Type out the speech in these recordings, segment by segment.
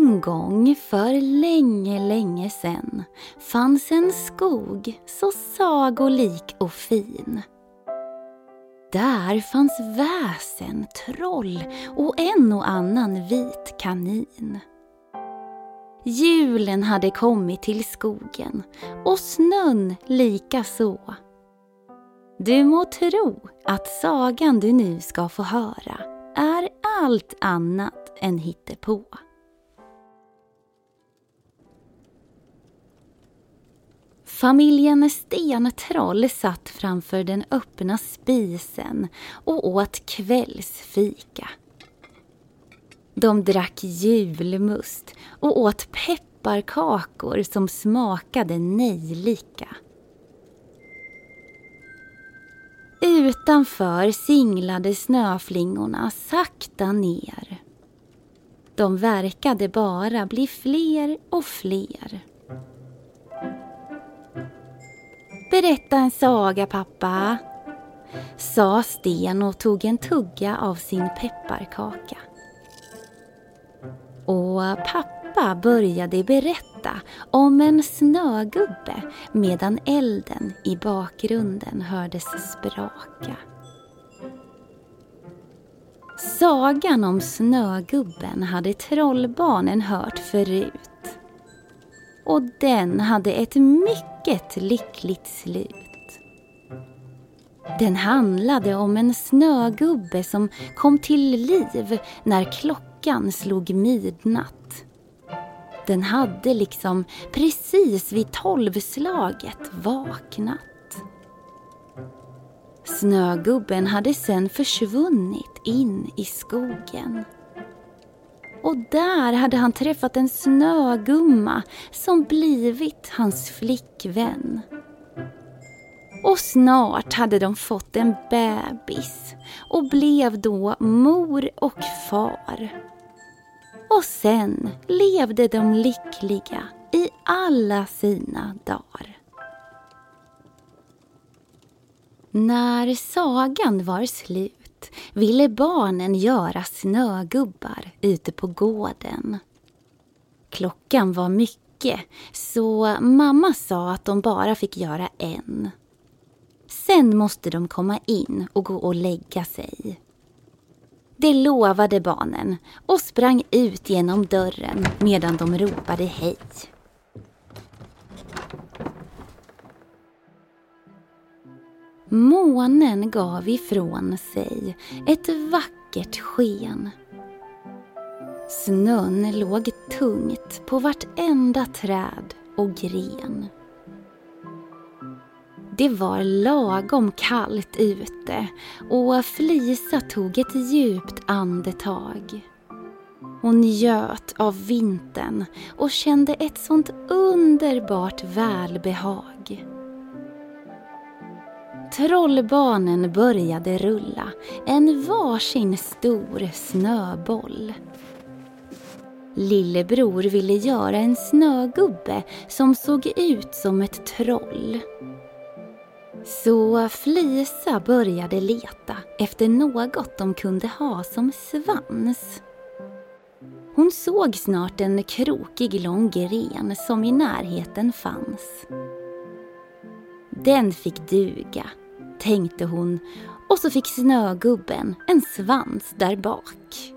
En gång för länge, länge sen fanns en skog så sagolik och fin. Där fanns väsen, troll och en och annan vit kanin. Julen hade kommit till skogen och snön lika så. Du må tro att sagan du nu ska få höra är allt annat än hittepå. Familjen Stentroll satt framför den öppna spisen och åt kvällsfika. De drack julmust och åt pepparkakor som smakade nejlika. Utanför singlade snöflingorna sakta ner. De verkade bara bli fler och fler. Berätta en saga pappa, sa Sten och tog en tugga av sin pepparkaka. Och pappa började berätta om en snögubbe medan elden i bakgrunden hördes spraka. Sagan om snögubben hade trollbarnen hört förut. Och den hade ett mycket lyckligt slut. Den handlade om en snögubbe som kom till liv när klockan slog midnatt. Den hade liksom precis vid tolvslaget vaknat. Snögubben hade sen försvunnit in i skogen. Och där hade han träffat en snögumma som blivit hans flickvän. Och snart hade de fått en bebis och blev då mor och far. Och sen levde de lyckliga i alla sina dagar. När sagan var slut ville barnen göra snögubbar ute på gården. Klockan var mycket så mamma sa att de bara fick göra en. Sen måste de komma in och gå och lägga sig. Det lovade barnen och sprang ut genom dörren medan de ropade hej. Månen gav ifrån sig ett vackert sken. Snön låg tungt på vartenda träd och gren. Det var lagom kallt ute och Flisa tog ett djupt andetag. Hon njöt av vintern och kände ett sånt underbart välbehag. Trollbarnen började rulla en varsin stor snöboll. Lillebror ville göra en snögubbe som såg ut som ett troll. Så Flisa började leta efter något de kunde ha som svans. Hon såg snart en krokig lång gren som i närheten fanns. Den fick duga, tänkte hon och så fick snögubben en svans där bak.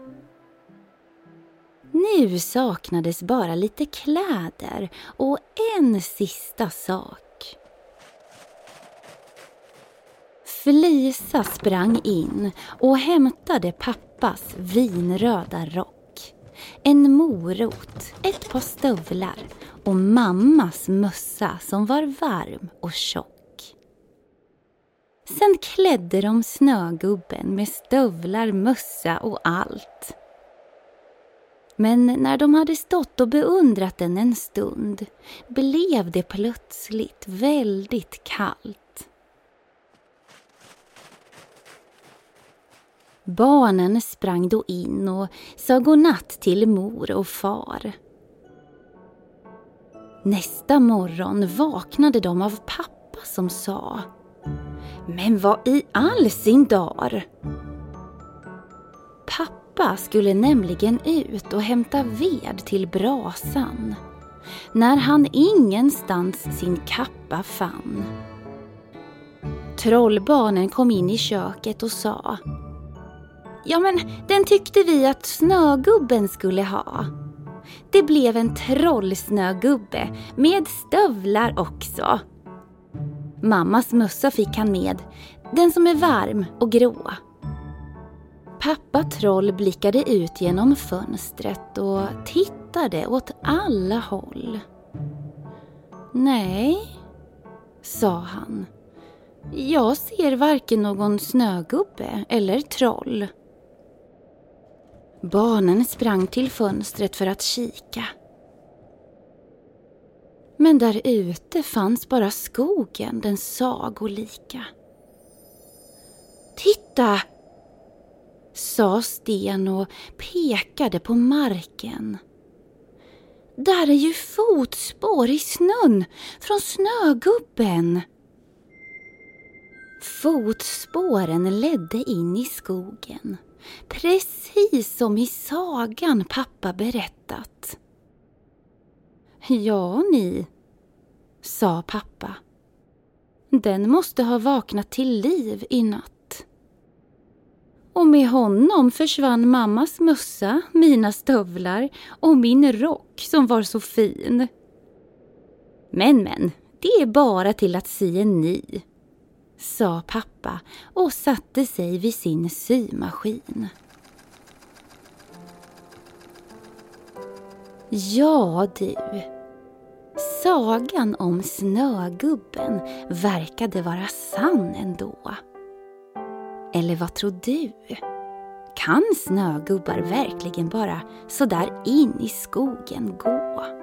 Nu saknades bara lite kläder och en sista sak. Felisa sprang in och hämtade pappas vinröda rock. En morot, ett par stövlar och mammas mössa som var varm och tjock. Sen klädde de snögubben med stövlar, mössa och allt. Men när de hade stått och beundrat den en stund blev det plötsligt väldigt kallt. Barnen sprang då in och sa godnatt till mor och far. Nästa morgon vaknade de av pappa som sa men vad i all sin dar? Pappa skulle nämligen ut och hämta ved till brasan när han ingenstans sin kappa fann. Trollbarnen kom in i köket och sa Ja men den tyckte vi att snögubben skulle ha. Det blev en trollsnögubbe med stövlar också. Mammas mössa fick han med, den som är varm och grå. Pappa Troll blickade ut genom fönstret och tittade åt alla håll. Nej, sa han. Jag ser varken någon snögubbe eller troll. Barnen sprang till fönstret för att kika. Men där ute fanns bara skogen den sagolika. Titta! sa Sten och pekade på marken. Där är ju fotspår i snön från snögubben. Fotspåren ledde in i skogen, precis som i sagan pappa berättat. Ja, ni, sa pappa. Den måste ha vaknat till liv i natt. Och med honom försvann mammas mössa, mina stövlar och min rock som var så fin. Men, men, det är bara till att sy en ny, sa pappa och satte sig vid sin symaskin. Ja du, sagan om Snögubben verkade vara sann ändå. Eller vad tror du? Kan snögubbar verkligen bara sådär in i skogen gå?